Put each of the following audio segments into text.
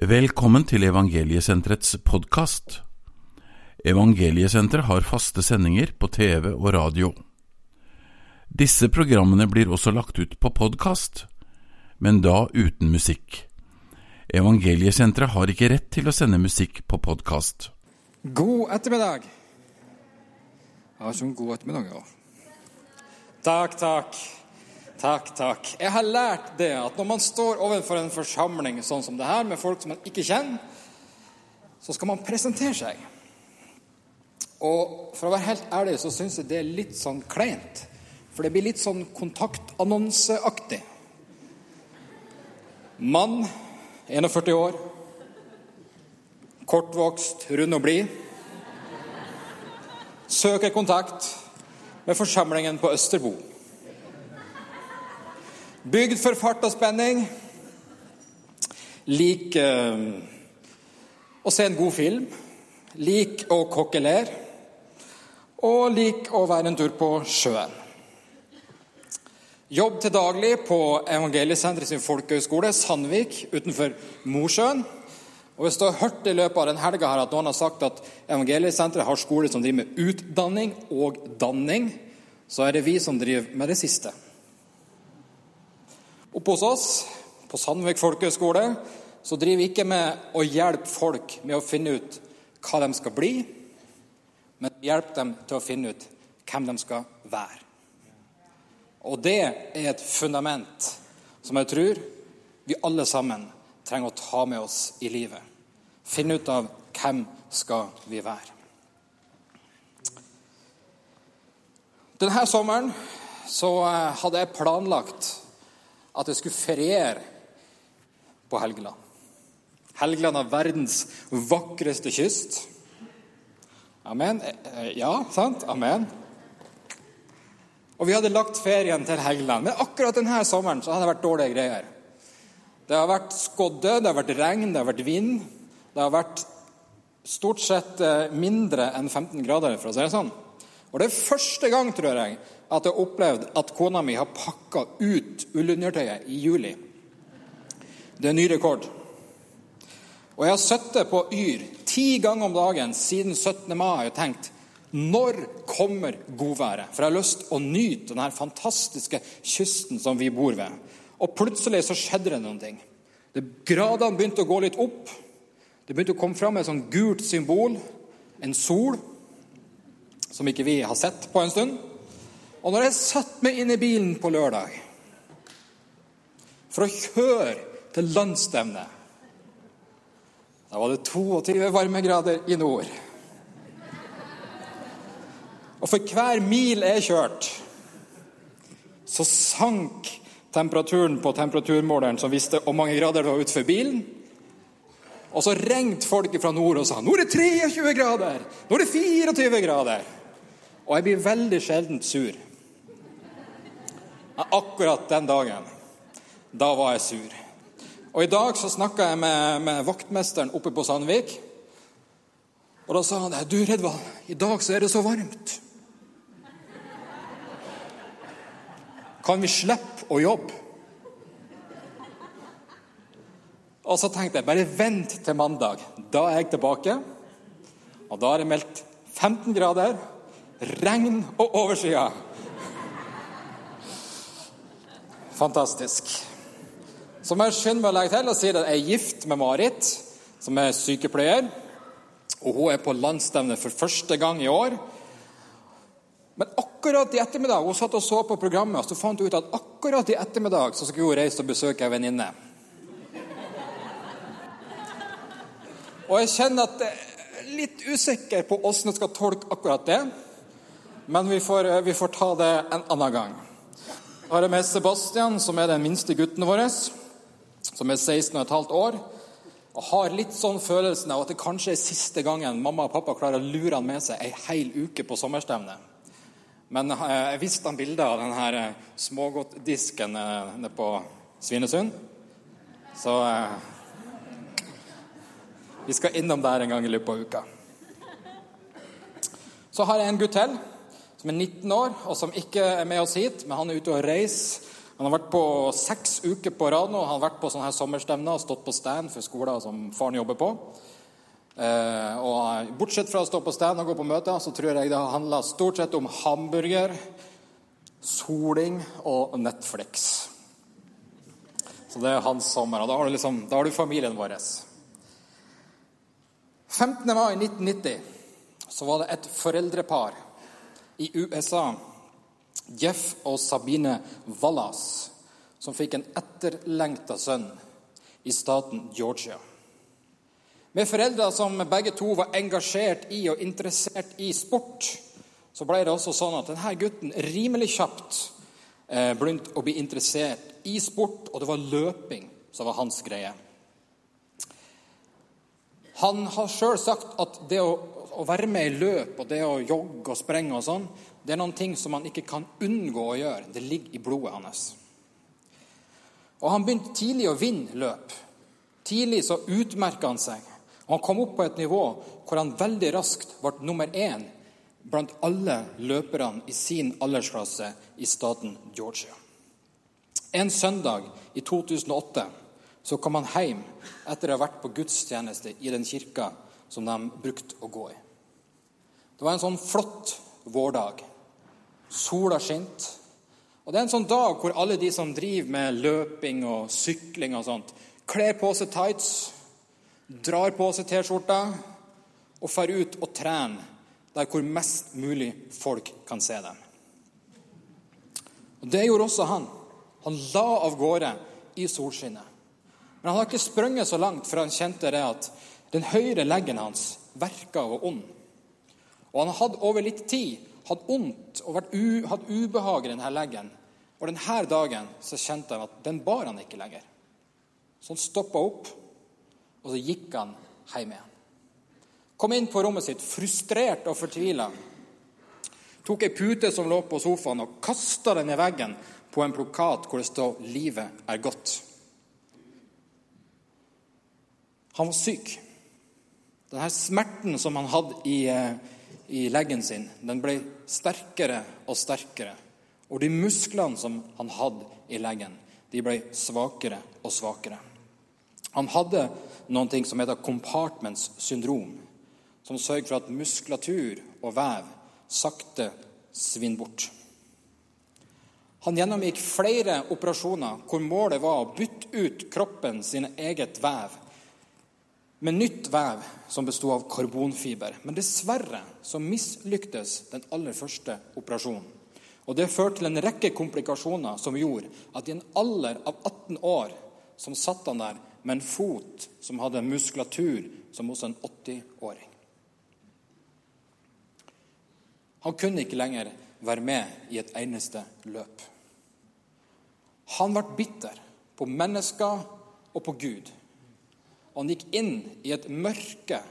Velkommen til Evangeliesenterets podkast. Evangeliesenteret har faste sendinger på TV og radio. Disse programmene blir også lagt ut på podkast, men da uten musikk. Evangeliesenteret har ikke rett til å sende musikk på podkast. God ettermiddag. Ja, sånn god ettermiddag, ja. Takk, takk. Takk, takk. Jeg har lært det at når man står overfor en forsamling sånn som det her, med folk som man ikke kjenner, så skal man presentere seg. Og for å være helt ærlig så syns jeg det er litt sånn kleint. For det blir litt sånn kontaktannonseaktig. Mann, 41 år. Kortvokst, rund og blid. Søker kontakt med forsamlingen på Østerbo. Bygd for fart og spenning. Lik eh, å se en god film. Lik å kokkelere. Og lik å være en tur på sjøen. Jobb til daglig på Evangeliesenteret sin folkehøgskole, Sandvik, utenfor Mosjøen. Og Hvis du har hørt i løpet av den helga at noen har sagt at Evangeliesenteret har skole som driver med utdanning og danning, så er det vi som driver med det siste. Oppe hos oss på Sandvik folkehøgskole så driver vi ikke med å hjelpe folk med å finne ut hva de skal bli, men hjelpe dem til å finne ut hvem de skal være. Og det er et fundament som jeg tror vi alle sammen trenger å ta med oss i livet. Finne ut av hvem skal vi være. Denne sommeren så eh, hadde jeg planlagt at jeg skulle feriere på Helgeland. Helgeland har verdens vakreste kyst. Amen. Eh, ja, sant? Amen. Og vi hadde lagt ferien til Helgeland. Men akkurat denne sommeren så hadde det vært dårlige greier. Det har vært skodde, det har vært regn, det har vært vind. Det har vært stort sett eh, mindre enn 15 grader, for å si det sånn. Og det er første gang, tror jeg, at jeg har opplevd at kona mi har pakka ut ullundertøyet i juli. Det er ny rekord. Og jeg har sittet på Yr ti ganger om dagen siden 17. mai og tenkt når kommer godværet? For jeg har lyst til å nyte denne fantastiske kysten som vi bor ved. Og plutselig så skjedde det noen ting. Det Gradene begynte å gå litt opp. Det begynte å komme fram et sånn gult symbol. En sol som ikke vi har sett på en stund. Og når jeg satte meg inn i bilen på lørdag for å kjøre til landsstevnet Da var det 22 varmegrader i nord. Og for hver mil jeg kjørte, så sank temperaturen på temperaturmåleren som visste hvor mange grader det var utenfor bilen. Og så ringte folk fra nord og sa nå er det 23 grader, nå er det 24 grader. Og jeg blir veldig sjelden sur. Akkurat den dagen, da var jeg sur. Og I dag så snakka jeg med, med, vaktmesteren oppe på Sandvik. Og Da sa han du Redvald, i dag så er det så varmt. Kan vi slippe å jobbe? Og så tenkte jeg bare vent til mandag. Da er jeg tilbake. Og da er det meldt 15 grader, regn og oversida. Fantastisk. Så må jeg skynde meg å legge til og si at jeg er gift med Marit, som er sykepleier. Og hun er på landsstevne for første gang i år. Men akkurat i ettermiddag hun satt og så på programmet, og så fant hun ut at akkurat i ettermiddag så skulle hun reise og besøke ei venninne. Og jeg kjenner at jeg er litt usikker på åssen jeg skal tolke akkurat det. Men vi får, vi får ta det en annen gang Jeg har med Sebastian, som er den minste gutten vår, som er 16,5 år. Og har litt sånn følelsen av at det kanskje er siste gangen mamma og pappa klarer å lure han med seg ei hel uke på sommerstevne. Men eh, jeg viste han bilde av denne eh, smågodtdisken eh, nede på Svinesund. Så vi skal innom der en gang i løpet av uka. Så har jeg en gutt til som er 19 år, og som ikke er med oss hit, men han er ute og reiser Han har vært på seks uker på rad nå. Han har vært på sånne her sommerstevner og stått på stand for skoler som faren jobber på. Eh, og Bortsett fra å stå på stand og gå på møter, så tror jeg det har handla stort sett om hamburger, soling og Netflix. Så det er hans sommer. Og da har du, liksom, da har du familien vår. 15. mai 1990 så var det et foreldrepar i USA, Jeff og Sabine Wallas, som fikk en etterlengta sønn i staten Georgia. Med foreldre som begge to var engasjert i og interessert i sport, så ble det også sånn at denne gutten rimelig kjapt eh, begynte å bli interessert i sport, og det var løping som var hans greie. Han har sjøl sagt at det å, å, være med i løp og det å jogge og sprenge og sånn, det er noen ting som han ikke kan unngå å gjøre. Det ligger i blodet hans. Og Han begynte tidlig å vinne løp. Tidlig så utmerka han seg. Og Han kom opp på et nivå hvor han veldig raskt ble nummer én blant alle løperne i sin aldersklasse i staten Georgia. En søndag i 2008 så kom han hjem etter å ha vært på gudstjeneste i den kirka som de brukte å gå i. Det var en sånn flott vårdag. Sola skinte. Og det er en sånn dag hvor alle de som driver med løping og sykling og sånt, kler på seg tights, drar på seg T-skjorta og drar ut og trener der hvor mest mulig folk kan se dem. Og Det gjorde også han. Han la av gårde i solskinnet. Men han har ikke sprunget så langt for han kjente det at den høyre leggen hans verka og ond. Og han hadde over litt tid hatt ondt og hatt ubehag i denne leggen. Og denne dagen så kjente han at den bar han ikke lenger. Så han stoppa opp, og så gikk han hjem igjen. Kom inn på rommet sitt frustrert og fortvila. Tok ei pute som lå på sofaen, og kasta den i veggen på en plakat hvor det står 'Livet er godt'. Han var syk. Denne smerten som han hadde i, eh, i leggen sin, den ble sterkere og sterkere. Og de musklene som han hadde i leggen, de ble svakere og svakere. Han hadde noe som heter compartments syndrom, som sørger for at muskulatur og vev sakte svinner bort. Han gjennomgikk flere operasjoner hvor målet var å bytte ut kroppen sine eget vev med nytt vev som besto av karbonfiber. Men dessverre så mislyktes den aller første operasjonen. Og Det førte til en rekke komplikasjoner som gjorde at i en alder av 18 år som satt han der med en fot som hadde muskulatur som hos en 80-åring. Han kunne ikke lenger være med i et eneste løp. Han ble bitter på mennesker og på Gud. Og han gikk inn i et mørke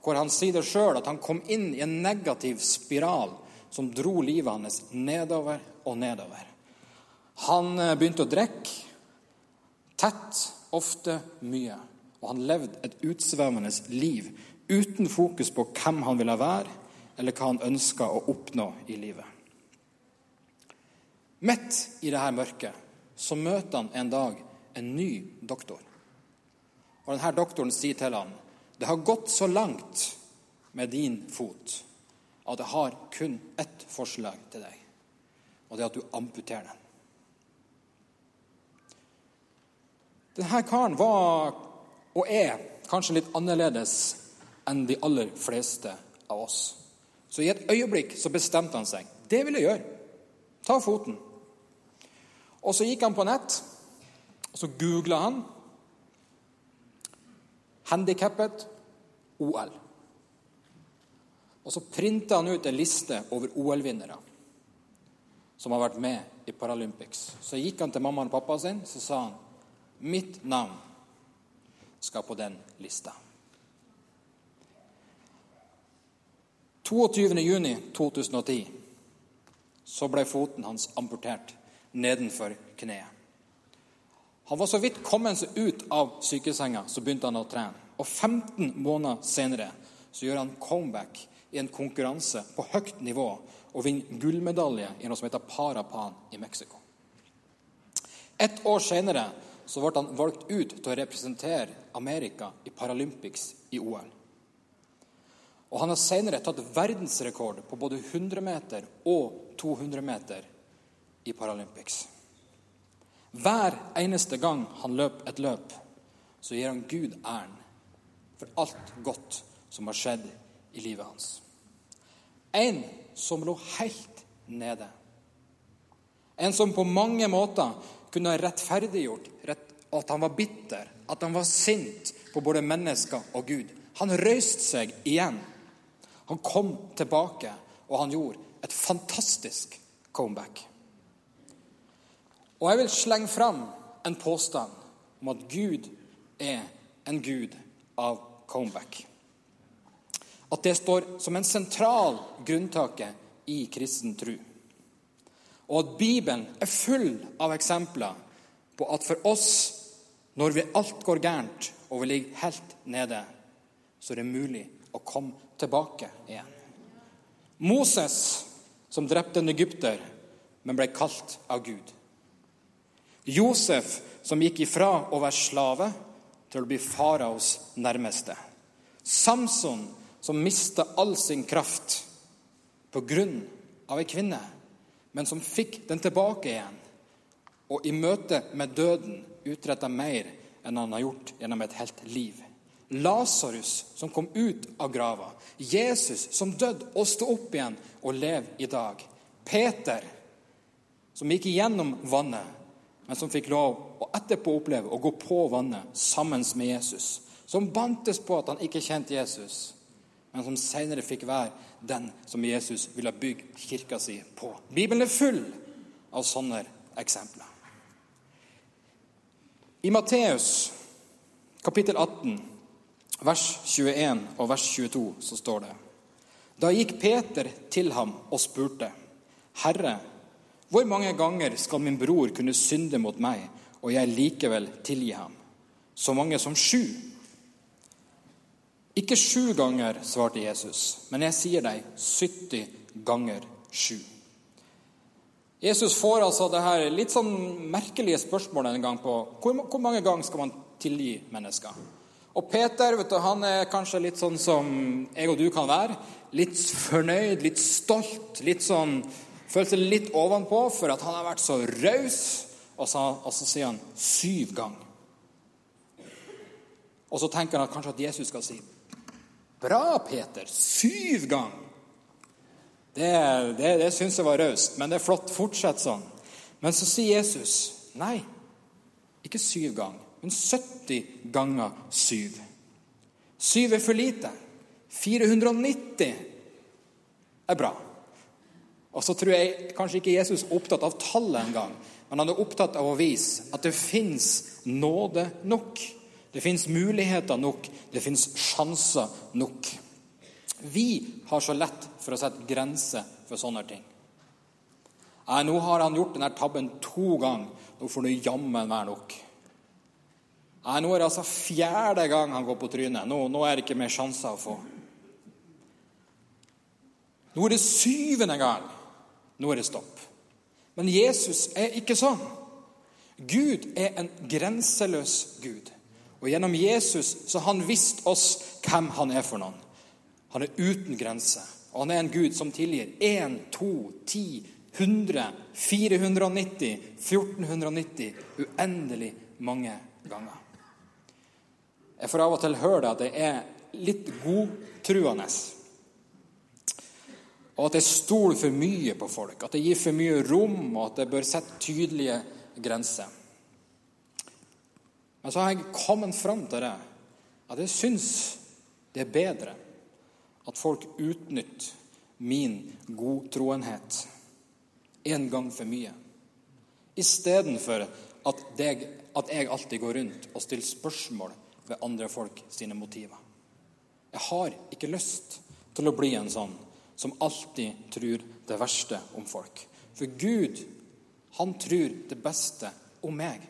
hvor han sier det sjøl at han kom inn i en negativ spiral som dro livet hans nedover og nedover. Han eh, begynte å drikke tett, ofte mye. Og han levde et utsvevende liv uten fokus på hvem han ville være, eller hva han ønska å oppnå i livet. Midt i dette mørket så møter han en dag en ny doktor. Og denne doktoren sier til ham det har gått så langt med din fot at jeg har kun ett forslag til deg, og det er at du amputerer den. Denne karen var, og er, kanskje litt annerledes enn de aller fleste av oss. Så i et øyeblikk så bestemte han seg. Det vil jeg gjøre. Ta foten. Og så gikk han på nett, og så googla han handikappet OL. Og så printa han ut en liste over OL-vinnere som har vært med i Paralympics. Så gikk han til mamma og pappa sin så sa han, mitt navn skal på den lista. 22.6.2010 så ble foten hans amputert nedenfor kneet. Han var så vidt kommet seg ut av sykesenga, så begynte han å trene. Og 15 måneder senere så gjør han comeback i en konkurranse på høyt nivå og vinner gullmedalje i noe som heter Parapan i Mexico. Ett år senere så ble han valgt ut til å representere Amerika i Paralympics i OL. Og han har senere tatt verdensrekord på både 100 meter og 200 meter i Paralympics. Hver eneste gang han løper et løp, så gir han Gud æren for alt godt som har skjedd i livet hans. En som lå helt nede. En som på mange måter kunne ha rettferdiggjort at han var bitter, at han var sint på både mennesker og Gud. Han røyste seg igjen. Han kom tilbake, og han gjorde et fantastisk comeback. Og jeg vil slenge fram en påstand om at Gud er en gud av comeback. At det står som en sentral grunntake i kristen tro. Og at Bibelen er full av eksempler på at for oss, når vi alt går gærent og vi ligger helt nede, så er det mulig å komme tilbake igjen. Moses, som drepte en egypter, men ble kalt av Gud. Josef, som gikk ifra å være slave til å bli faraos nærmeste. Samson, som mista all sin kraft på grunn av ei kvinne, men som fikk den tilbake igjen, og i møte med døden utretta mer enn han har gjort gjennom et helt liv. Lasarus, som kom ut av grava. Jesus, som døde og sto opp igjen og lever i dag. Peter, som gikk igjennom vannet, men som fikk lov å etterpå oppleve å gå på vannet sammen med Jesus. Som bantes på at han ikke kjente Jesus, men som senere fikk være den som Jesus ville bygge kirka si på. Bibelen er full av sånne eksempler. I Matteus kapittel 18, vers 21 og vers 22 så står det Da gikk Peter til ham og spurte, Herre, hvor mange ganger skal min bror kunne synde mot meg, og jeg likevel tilgi ham? Så mange som sju? Ikke sju ganger, svarte Jesus, men jeg sier deg 70 ganger sju. Jesus får altså det her litt sånn merkelige spørsmålet en gang på hvor, hvor mange ganger skal man tilgi mennesker. Og Peter vet du, han er kanskje litt sånn som jeg og du kan være. Litt fornøyd, litt stolt, litt sånn Føler seg litt ovenpå for at han har vært så raus. Og, og så sier han syv ganger. Og så tenker han kanskje at Jesus skal si Bra, Peter. Syv ganger. Det, det, det syns jeg var raust, men det er flott. Fortsett sånn. Men så sier Jesus nei, ikke syv ganger, men 70 ganger syv. Syv er for lite. 490 er bra. Og så tror jeg kanskje ikke Jesus er opptatt av tallet engang, men han er opptatt av å vise at det fins nåde nok. Det fins muligheter nok, det fins sjanser nok. Vi har så lett for å sette grenser for sånne ting. Nei, nå har han gjort denne tabben to ganger. Nå får det jammen være nok. Nei, nå er det altså fjerde gang han går på trynet. Nå, nå er det ikke mer sjanser å få. Nå er det syvende gang. Nå er det stopp. Men Jesus er ikke sånn. Gud er en grenseløs Gud. Og gjennom Jesus så har han visst oss hvem han er for noen. Han er uten grense. Og han er en Gud som tilgir 1, 2, 10, 100, 490, 1490 uendelig mange ganger. Jeg får av og til høre det at jeg er litt godtruende. Og at jeg stoler for mye på folk, at jeg gir for mye rom, og at jeg bør sette tydelige grenser. Men så har jeg kommet fram til det at jeg syns det er bedre at folk utnytter min godtroenhet en gang for mye, istedenfor at, at jeg alltid går rundt og stiller spørsmål ved andre folk sine motiver. Jeg har ikke lyst til å bli en sånn som alltid tror det verste om folk. For Gud, han tror det beste om meg.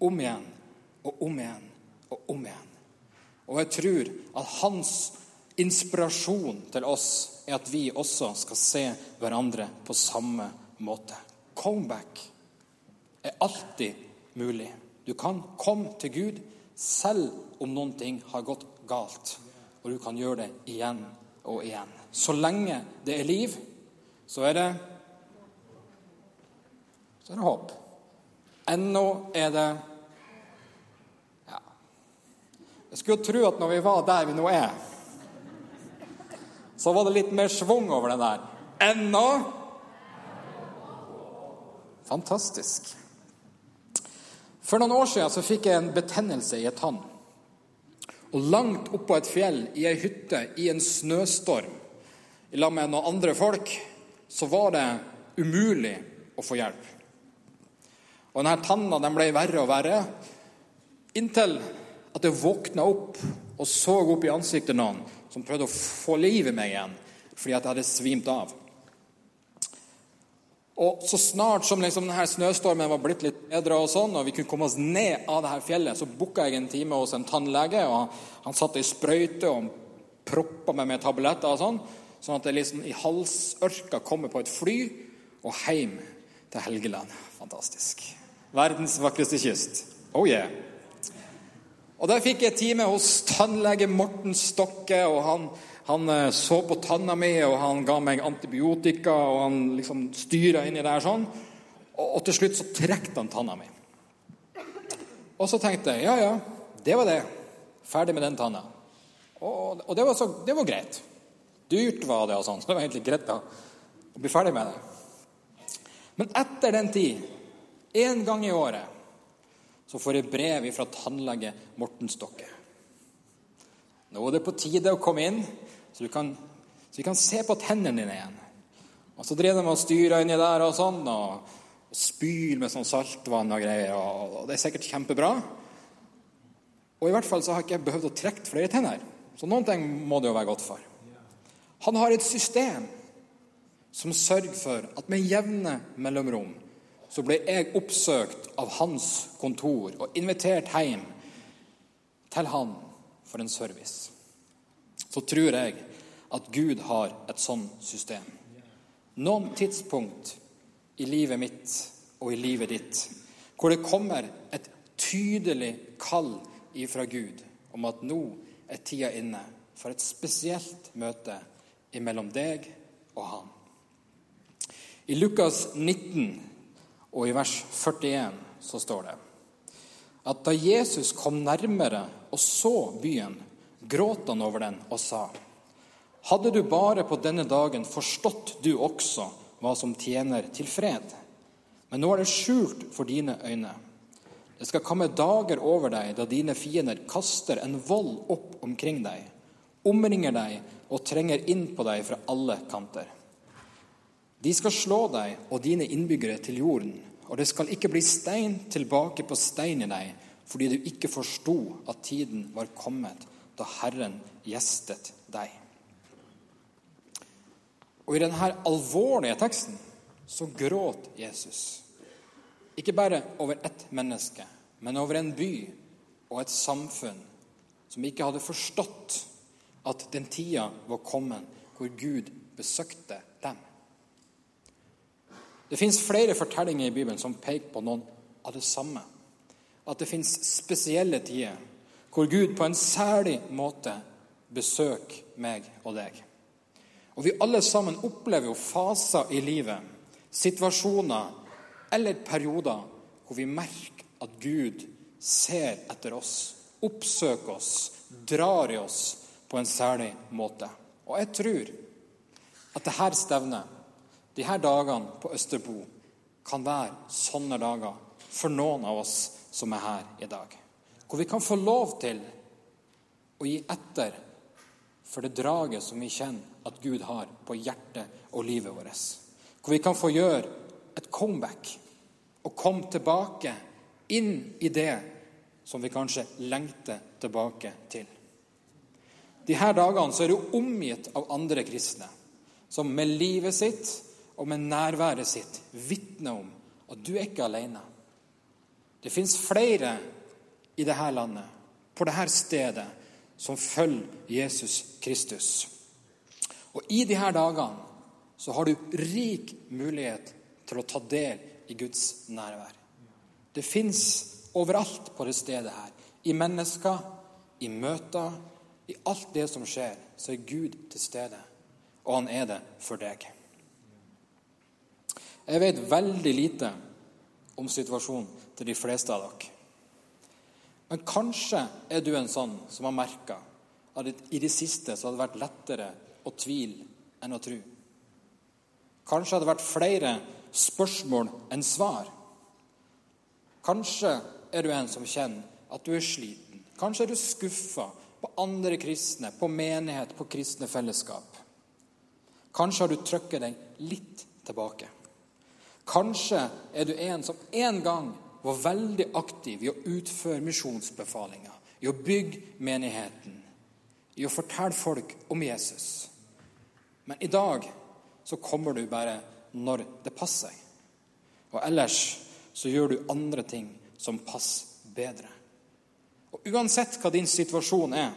Om igjen og om igjen og om igjen. Og jeg tror at hans inspirasjon til oss er at vi også skal se hverandre på samme måte. Comeback er alltid mulig. Du kan komme til Gud selv om noen ting har gått galt. Og du kan gjøre det igjen og igjen. Så lenge det er liv, så er det så er det håp. Ennå er det Ja Jeg skulle tro at når vi var der vi nå er, så var det litt mer schwung over det der. Ennå Fantastisk. For noen år siden så fikk jeg en betennelse i et tann. Og langt oppå et fjell, i ei hytte, i en snøstorm, i lag med noen andre folk, så var det umulig å få hjelp. Og denne tanna den ble verre og verre, inntil at jeg våkna opp og så opp i ansiktet noen som prøvde å få liv i meg igjen fordi at jeg hadde svimt av. Og så snart som liksom denne snøstormen var blitt litt bedre, og sånn, og vi kunne komme oss ned av dette fjellet, så booka jeg en time hos en tannlege. og Han, satt ei sprøyte og proppa meg med tabletter, og sånn, sånn at det liksom i halsørka kommer på et fly og hjem til Helgeland. Fantastisk. Verdens vakreste kyst. Oh yeah. Og Der fikk jeg time hos tannlege Morten Stokke. og han han eh, så på tanna mi, og han ga meg antibiotika, og han liksom styra inni der sånn. Og, og til slutt så trekte han tanna mi. Og så tenkte jeg ja, ja, det var det. Ferdig med den tanna. Og, og det, var så, det, var greit. Dyrt var det, og sånn, så det var egentlig greit å bli ferdig med det. Men etter den tid, én gang i året, så får jeg brev fra tannlege Morten Stokke. Nå er det på tide å komme inn, så, kan, så vi kan se på tennene dine igjen. Og Så driver de og styrer inni der og sånn, og, og spyr med sånn saltvann og greier. Og, og, Det er sikkert kjempebra. Og i hvert fall så har ikke jeg behøvd å trekke flere tenner. Så noen ting må det jo være godt for. Han har et system som sørger for at med jevne mellomrom så ble jeg oppsøkt av hans kontor og invitert hjem til han for en service, så tror jeg at Gud har et sånn system. Noen tidspunkt i livet mitt og i livet ditt hvor det kommer et tydelig kall ifra Gud om at nå er tida inne for et spesielt møte mellom deg og han. I Lukas 19 og i vers 41 så står det at da Jesus kom nærmere og så byen, gråt han over den og sa:" Hadde du bare på denne dagen forstått du også hva som tjener til fred. Men nå er det skjult for dine øyne. Det skal komme dager over deg da dine fiender kaster en vold opp omkring deg, omringer deg og trenger inn på deg fra alle kanter. De skal slå deg og dine innbyggere til jorden og det skal ikke bli stein tilbake på stein i deg, fordi du ikke forsto at tiden var kommet da Herren gjestet deg. Og I denne alvorlige teksten så gråt Jesus. Ikke bare over ett menneske, men over en by og et samfunn som ikke hadde forstått at den tida var kommet hvor Gud besøkte dem. Det fins flere fortellinger i Bibelen som peker på noen av det samme. At det fins spesielle tider hvor Gud på en særlig måte besøker meg og deg. Og Vi alle sammen opplever jo faser i livet, situasjoner eller perioder hvor vi merker at Gud ser etter oss, oppsøker oss, drar i oss på en særlig måte. Og jeg tror at dette stevnet de her dagene på Østerbo kan være sånne dager for noen av oss som er her i dag. Hvor vi kan få lov til å gi etter for det draget som vi kjenner at Gud har på hjertet og livet vårt. Hvor vi kan få gjøre et comeback og komme tilbake inn i det som vi kanskje lengter tilbake til. De her dagene er du omgitt av andre kristne som med livet sitt og med nærværet sitt vitner om at du er ikke alene. Det fins flere i dette landet, på dette stedet, som følger Jesus Kristus. Og i disse dagene så har du rik mulighet til å ta del i Guds nærvær. Det fins overalt på det stedet her. I mennesker, i møter, i alt det som skjer, så er Gud til stede. Og han er det for deg. Jeg vet veldig lite om situasjonen til de fleste av dere. Men kanskje er du en sånn som har merka at i det siste så hadde det vært lettere å tvile enn å tro. Kanskje hadde det vært flere spørsmål enn svar. Kanskje er du en som kjenner at du er sliten. Kanskje er du skuffa på andre kristne, på menighet, på kristne fellesskap. Kanskje har du trykket deg litt tilbake. Kanskje er du en som en gang var veldig aktiv i å utføre misjonsbefalinger, i å bygge menigheten, i å fortelle folk om Jesus. Men i dag så kommer du bare når det passer. Og ellers så gjør du andre ting som passer bedre. Og Uansett hva din situasjon er,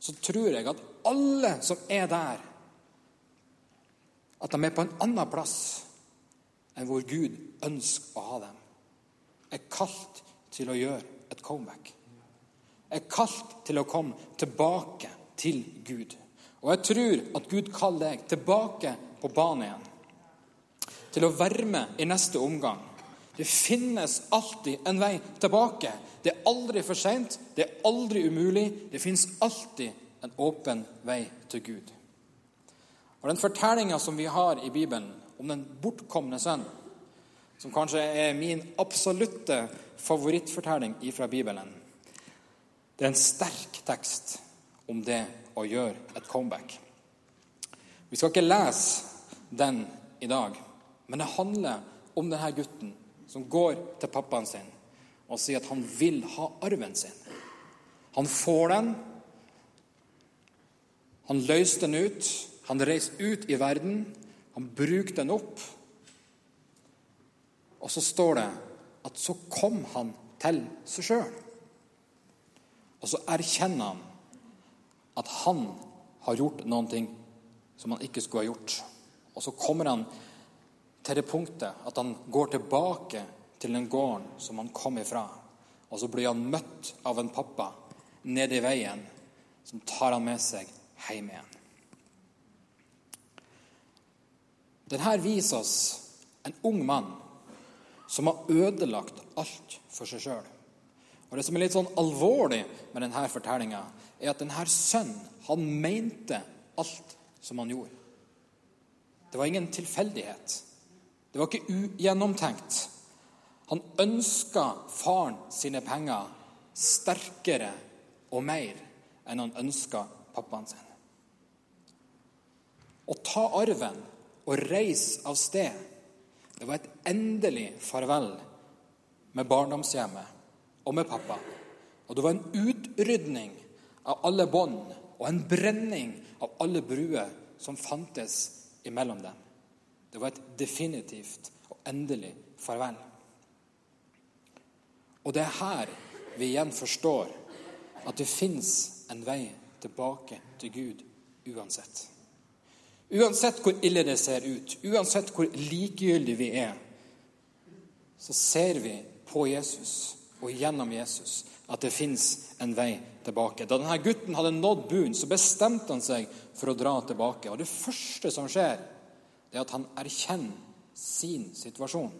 så tror jeg at alle som er der, at de er på en annen plass enn hvor Gud ønsker å ha dem. Er kalt til å gjøre et comeback. Er kalt til å komme tilbake til Gud. Og jeg tror at Gud kaller deg tilbake på banen igjen. Til å være med i neste omgang. Det finnes alltid en vei tilbake. Det er aldri for seint, det er aldri umulig. Det finnes alltid en åpen vei til Gud. Og Den fortellinga som vi har i Bibelen om den bortkomne sønn, som kanskje er min absolutte favorittfortelling fra Bibelen, det er en sterk tekst om det å gjøre et comeback. Vi skal ikke lese den i dag, men det handler om denne gutten som går til pappaen sin og sier at han vil ha arven sin. Han får den. Han løser den ut. Han reiser ut i verden. Han bruker den opp. Og så står det at så kom han til seg sjøl. Og så erkjenner han at han har gjort noe som han ikke skulle ha gjort. Og så kommer han til det punktet at han går tilbake til den gården som han kom ifra. Og så blir han møtt av en pappa nede i veien som tar han med seg hjem igjen. Denne viser oss en ung mann som har ødelagt alt for seg sjøl. Og Det som er litt sånn alvorlig med denne fortellinga, er at denne sønnen han mente alt som han gjorde. Det var ingen tilfeldighet. Det var ikke ugjennomtenkt. Han ønska faren sine penger sterkere og mer enn han ønska pappaen sin. Å ta arven og reise av sted. Det var et endelig farvel med barndomshjemmet og med pappa. Og det var en utrydning av alle bånd og en brenning av alle bruer som fantes imellom dem. Det var et definitivt og endelig farvel. Og det er her vi igjen forstår at det fins en vei tilbake til Gud uansett. Uansett hvor ille det ser ut, uansett hvor likegyldige vi er, så ser vi på Jesus og gjennom Jesus at det fins en vei tilbake. Da denne gutten hadde nådd buen, så bestemte han seg for å dra tilbake. Og Det første som skjer, det er at han erkjenner sin situasjon.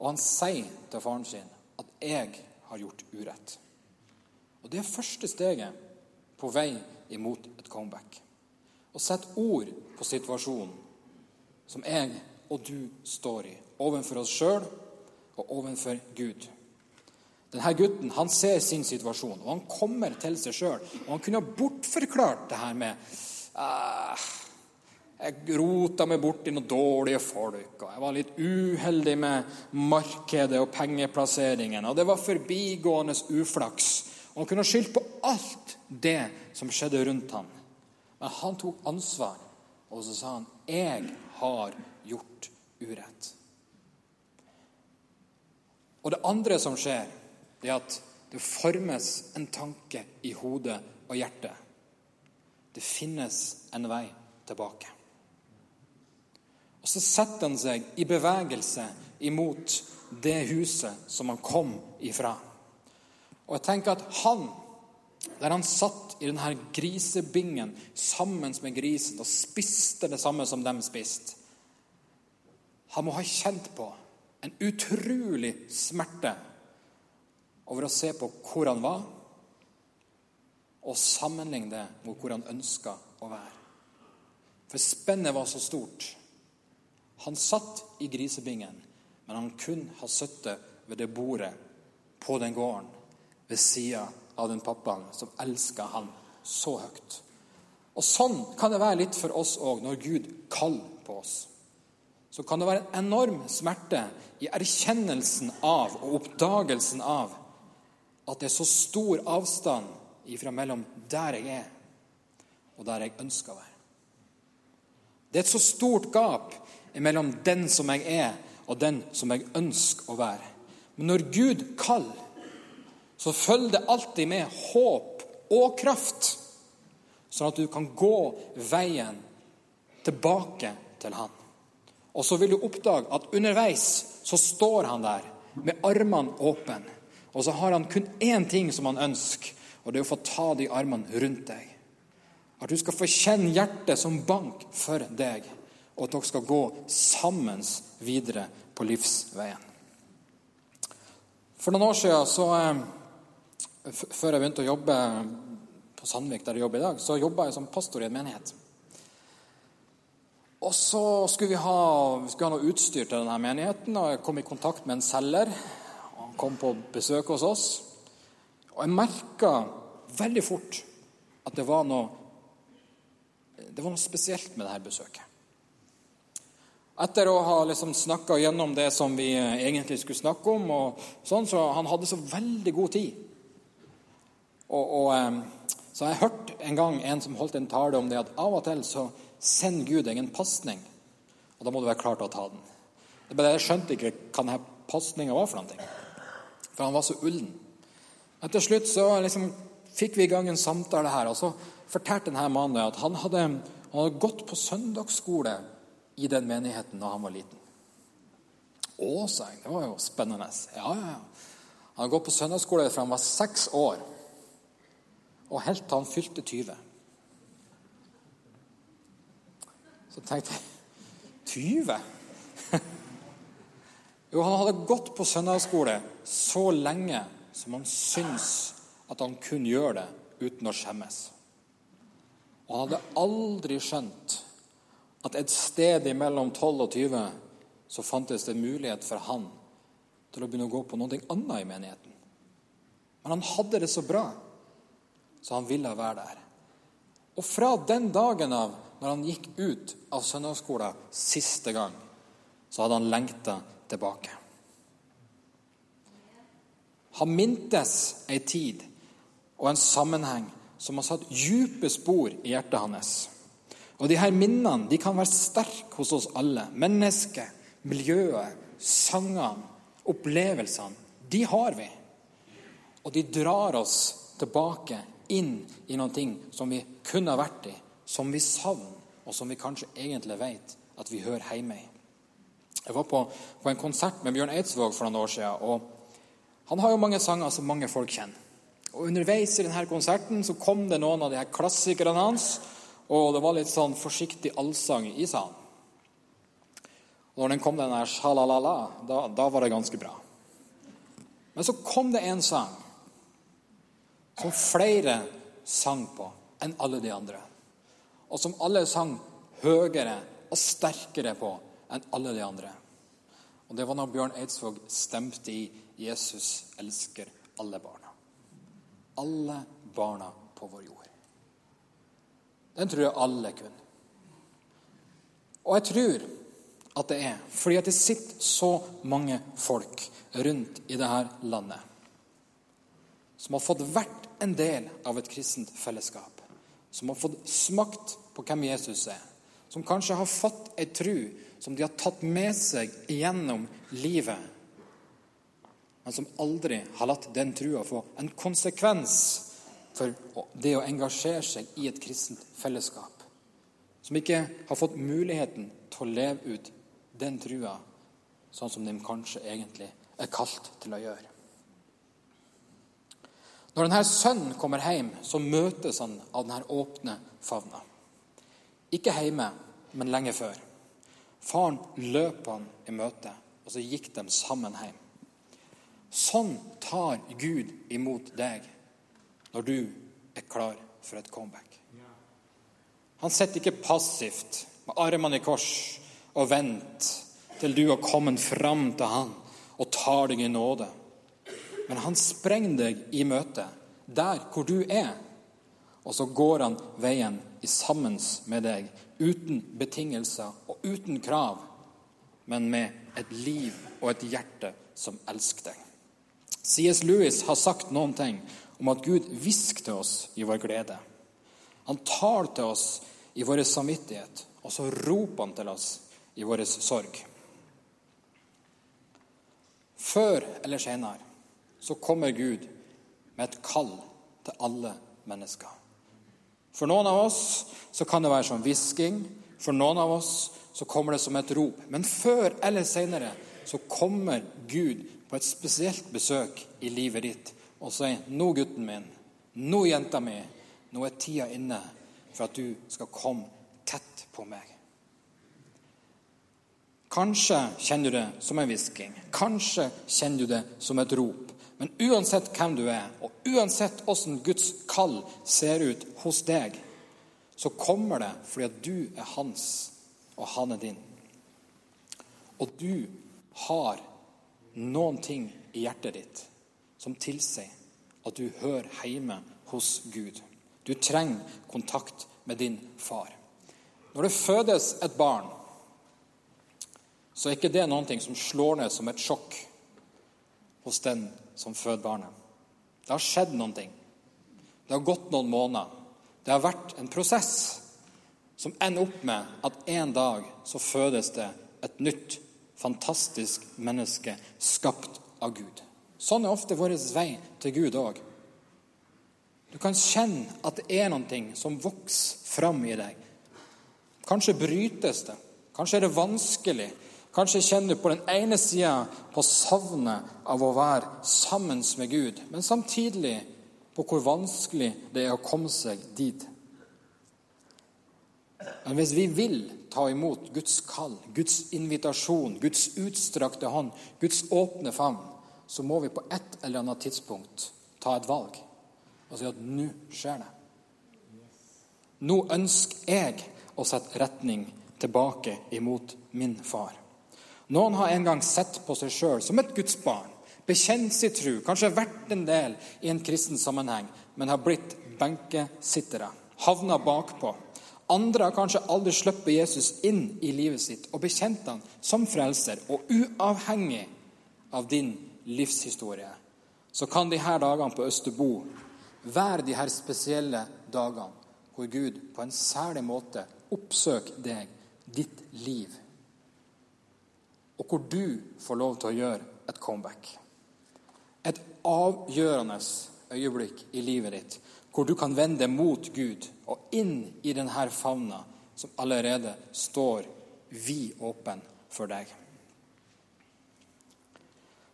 Og han sier til faren sin at 'jeg har gjort urett'. Og Det er første steget på vei imot et comeback Å sette ord på situasjonen som jeg og du står i, overfor oss sjøl og overfor Gud. Denne gutten han ser sin situasjon, og han kommer til seg sjøl. Og han kunne ha bortforklart det her med eh, Jeg rota meg bort i noen dårlige folk, og jeg var litt uheldig med markedet og pengeplasseringen, og det var forbigående uflaks. Og han kunne skyldt på alt det som skjedde rundt ham. Men han tok ansvar, og så sa han, 'Jeg har gjort urett'. Og det andre som skjer, det er at det formes en tanke i hodet og hjertet. Det finnes en vei tilbake. Og så setter han seg i bevegelse imot det huset som han kom ifra. Og jeg tenker at han, der han satt i denne grisebingen sammen med grisen og spiste det samme som de spiste, han må ha kjent på en utrolig smerte over å se på hvor han var, og sammenligne det med hvor han ønska å være. For spennet var så stort. Han satt i grisebingen, men han kunne ha sittet ved det bordet på den gården ved sida av den pappaen som elska han så høyt. Og Sånn kan det være litt for oss òg når Gud kaller på oss. Så kan det være en enorm smerte i erkjennelsen av og oppdagelsen av at det er så stor avstand ifra mellom der jeg er, og der jeg ønsker å være. Det er et så stort gap mellom den som jeg er, og den som jeg ønsker å være. Men når Gud kaller, så følger det alltid med håp og kraft, sånn at du kan gå veien tilbake til Han. Og så vil du oppdage at underveis så står han der med armene åpne. Og så har han kun én ting som han ønsker, og det er å få ta de armene rundt deg. At du skal få kjenne hjertet som bank for deg, og at dere skal gå sammen videre på livsveien. For noen år siden, så, eh, før jeg begynte å jobbe på Sandvik, der jeg jobber i dag, så jobba jeg som pastor i en menighet. Og så skulle vi ha, vi skulle ha noe utstyr til denne menigheten, og jeg kom i kontakt med en selger. Han kom på besøk hos oss. Og jeg merka veldig fort at det var noe det var noe spesielt med dette besøket. Etter å ha liksom snakka gjennom det som vi egentlig skulle snakke om, sånn, så han hadde så veldig god tid. Og, og, så jeg hørte en gang en som holdt en tale om det at av og til så sender Gud deg en pasning, og da må du være klar til å ta den. Jeg skjønte ikke hva denne pasninga var for noe, for han var så ullen. Til slutt så liksom fikk vi i gang en samtale her. og Så fortalte denne mannen at han hadde, han hadde gått på søndagsskole i den menigheten da han var liten. Å, sa jeg. Det var jo spennende. Ja, ja, ja. Han hadde gått på søndagsskole fra han var seks år, og helt til han fylte 20. Så tenkte jeg 20? jo, han hadde gått på søndagsskole så lenge som han syns at han kunne gjøre det uten å skjemmes. Og hadde aldri skjønt at et sted mellom 12 og 20 så fantes det mulighet for han til å begynne å gå på noe annet i menigheten. Men han hadde det så bra, så han ville være der. Og fra den dagen av, når han gikk ut av søndagsskolen siste gang, så hadde han lengta tilbake. Han mintes ei tid og en sammenheng som har satt dype spor i hjertet hans. Og de her minnene de kan være sterke hos oss alle. Mennesket, miljøet, sangene, opplevelsene. De har vi. Og de drar oss tilbake inn i noe som vi kunne ha vært i, som vi savner, og som vi kanskje egentlig vet at vi hører hjemme i. Jeg var på, på en konsert med Bjørn Eidsvåg for noen år siden. og Han har jo mange sanger som mange folk kjenner. Og Underveis i denne konserten så kom det noen av de her klassikerne hans, og det var litt sånn forsiktig allsang i salen. Når den kom, den der sjalalala, da, da var det ganske bra. Men så kom det en sang som flere sang på enn alle de andre. Og som alle sang høyere og sterkere på enn alle de andre. Og Det var når Bjørn Eidsvåg stemte i 'Jesus elsker alle barna' alle barna på vår jord. Den tror jeg alle kunne. Og jeg tror at det er fordi at det sitter så mange folk rundt i dette landet som har fått vært en del av et kristent fellesskap. Som har fått smakt på hvem Jesus er. Som kanskje har fått ei tru som de har tatt med seg gjennom livet men som aldri har latt den trua få en konsekvens for det å engasjere seg i et kristent fellesskap. Som ikke har fått muligheten til å leve ut den trua sånn som de kanskje egentlig er kalt til å gjøre. Når denne sønnen kommer hjem, så møtes han av denne åpne favna. Ikke hjemme, men lenge før. Faren løp han i møte, og så gikk de sammen hjem. Sånn tar Gud imot deg når du er klar for et comeback. Han sitter ikke passivt med armene i kors og venter til du har kommet fram til han og tar deg i nåde. Men han sprenger deg i møte der hvor du er. Og så går han veien sammen med deg, uten betingelser og uten krav, men med et liv og et hjerte som elsker deg. C.S. Lewis har sagt noen ting om at Gud hvisker til oss i vår glede. Han tar til oss i vår samvittighet, og så roper han til oss i vår sorg. Før eller senere så kommer Gud med et kall til alle mennesker. For noen av oss så kan det være som hvisking, for noen av oss så kommer det som et rop. Men før eller senere så kommer Gud på et spesielt besøk i livet ditt og sier 'Nå, gutten min. Nå, jenta mi. Nå er tida inne for at du skal komme tett på meg'. Kanskje kjenner du det som en hvisking. Kanskje kjenner du det som et rop. Men uansett hvem du er, og uansett åssen Guds kall ser ut hos deg, så kommer det fordi at du er hans, og han er din. Og du har noen ting i hjertet ditt som tilsier at du hører hjemme hos Gud. Du trenger kontakt med din far. Når det fødes et barn, så er ikke det noe som slår ned som et sjokk hos den som føder barnet. Det har skjedd noe. Det har gått noen måneder. Det har vært en prosess som ender opp med at en dag så fødes det et nytt, fantastisk menneske skapt av Gud. Sånn er ofte vår vei til Gud òg. Du kan kjenne at det er noe som vokser fram i deg. Kanskje brytes det. Kanskje er det vanskelig. Kanskje kjenner du på den ene sida på savnet av å være sammen med Gud, men samtidig på hvor vanskelig det er å komme seg dit. Men hvis vi vil ta imot Guds kall, Guds invitasjon, Guds utstrakte hånd, Guds åpne favn, så må vi på et eller annet tidspunkt ta et valg og si at nå skjer det. Nå ønsker jeg å sette retning tilbake imot min far. Noen har en gang sett på seg sjøl som et gudsbarn, bekjent sin tro, kanskje vært en del i en kristen sammenheng, men har blitt benkesittere, havna bakpå. Andre har kanskje aldri sluppet Jesus inn i livet sitt og bekjent han som frelser, og uavhengig av din livshistorie, så kan de her dagene på Østerbo være de her spesielle dagene hvor Gud på en særlig måte oppsøker deg, ditt liv og hvor du får lov til å gjøre et comeback. Et avgjørende øyeblikk i livet ditt hvor du kan vende mot Gud og inn i denne favna som allerede står vidåpen for deg.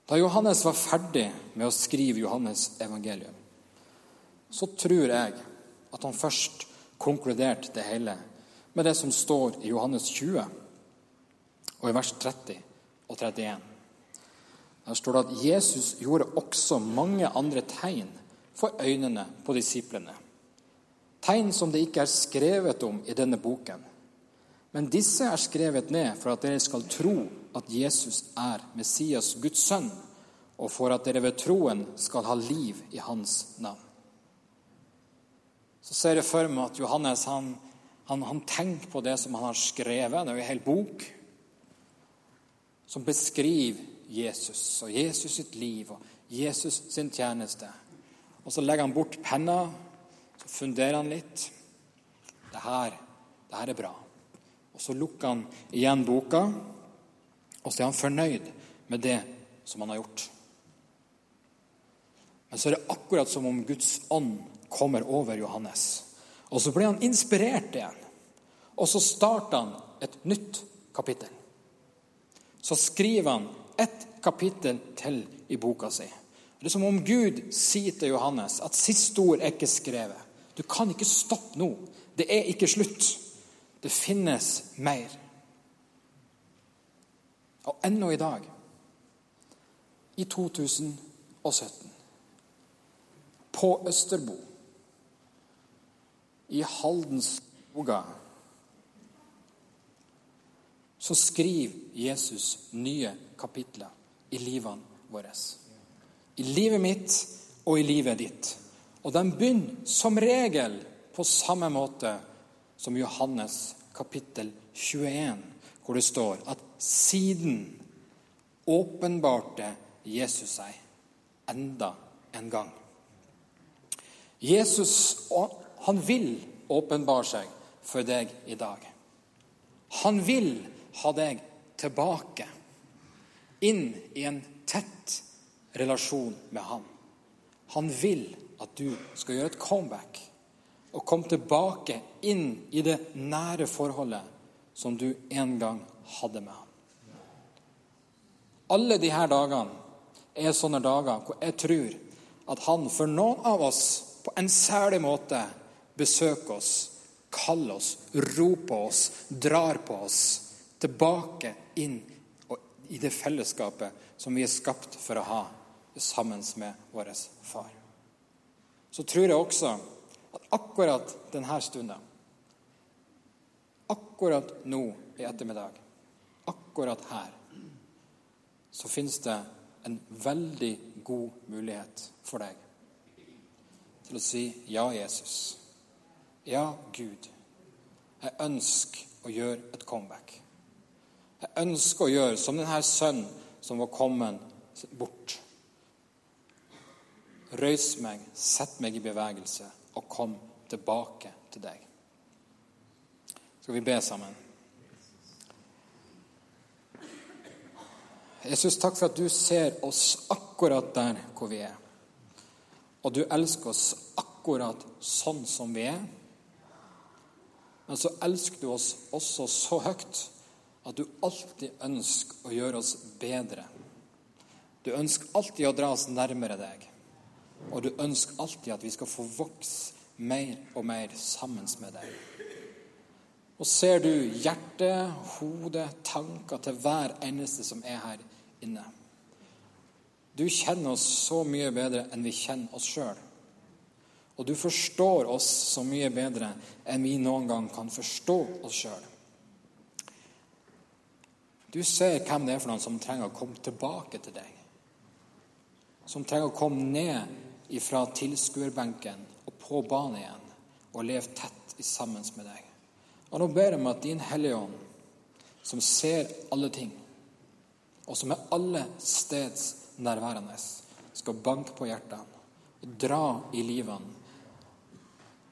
Da Johannes var ferdig med å skrive Johannes evangelium, så tror jeg at han først konkluderte det hele med det som står i Johannes 20 og i vers 30 og 31. Der står det at Jesus gjorde også mange andre tegn for øynene på disiplene. Tegn som det ikke er skrevet om i denne boken. Men disse er skrevet ned for at dere skal tro at Jesus er Messias, Guds sønn, og for at dere ved troen skal ha liv i hans navn. Så ser jeg for meg at Johannes han, han, han tenker på det som han har skrevet. Det er jo en hel bok som beskriver Jesus og Jesus sitt liv og Jesus sin tjeneste. Og så legger han bort penna, så funderer han litt. Det her, det her er bra. Og så lukker han igjen boka, og så er han fornøyd med det som han har gjort. Men så er det akkurat som om Guds ånd kommer over Johannes. Og så blir han inspirert igjen. Og så starter han et nytt kapittel så skriver han ett kapittel til i boka si. Det er som om Gud sier til Johannes at siste ord er ikke skrevet. Du kan ikke stoppe nå. Det er ikke slutt. Det finnes mer. Og ennå i dag, i 2017, på Østerbo, i Haldens skoger, så skriver Jesus nye kapitler i livene våre. I livet mitt og i livet ditt. Og de begynner som regel på samme måte som Johannes kapittel 21, hvor det står at siden åpenbarte Jesus seg enda en gang. Jesus han vil åpenbare seg for deg i dag. Han vil ha deg tilbake, inn i en relasjon med ham. Han vil at du skal gjøre et comeback og komme tilbake inn i det nære forholdet som du en gang hadde med ham. Alle disse dagene er sånne dager hvor jeg tror at han for noen av oss på en særlig måte besøker oss, kaller oss, roper oss, drar på oss tilbake inn i det fellesskapet som vi er skapt for å ha sammen med vår far. Så tror jeg også at akkurat denne stunden, akkurat nå i ettermiddag, akkurat her, så finnes det en veldig god mulighet for deg til å si ja, Jesus. Ja, Gud. Jeg ønsker å gjøre et comeback. Jeg ønsker å gjøre som denne sønnen som var kommet bort. Røys meg, sett meg i bevegelse og kom tilbake til deg. Skal vi be sammen? Jesus, takk for at du ser oss akkurat der hvor vi er. Og du elsker oss akkurat sånn som vi er. Men så elsker du oss også så høyt at du alltid ønsker å gjøre oss bedre. Du ønsker alltid å dra oss nærmere deg. Og du ønsker alltid at vi skal få vokse mer og mer sammen med deg. Og ser du hjertet, hodet, tanker til hver eneste som er her inne. Du kjenner oss så mye bedre enn vi kjenner oss sjøl. Og du forstår oss så mye bedre enn vi noen gang kan forstå oss sjøl. Du ser hvem det er for noen som trenger å komme tilbake til deg. Som trenger å komme ned ifra tilskuerbenken og på banen igjen og leve tett sammen med deg. Og nå ber jeg om at Din Hellige Ånd, som ser alle ting, og som er alle steds nærværende, skal banke på hjertene og dra i livene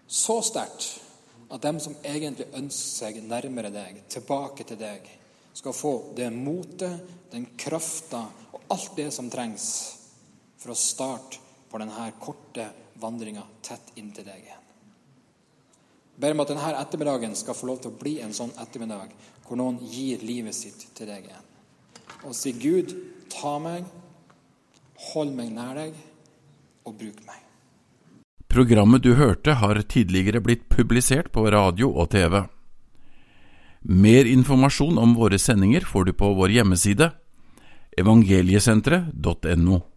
så sterkt at dem som egentlig ønsker seg nærmere deg, tilbake til deg, skal få det motet, den krafta og alt det som trengs for å starte på denne korte vandringa tett inntil deg igjen. Jeg ber om at denne ettermiddagen skal få lov til å bli en sånn ettermiddag hvor noen gir livet sitt til deg igjen. Og sier, 'Gud, ta meg, hold meg nær deg, og bruk meg'. Programmet du hørte har tidligere blitt publisert på radio og TV. Mer informasjon om våre sendinger får du på vår hjemmeside evangeliesenteret.no.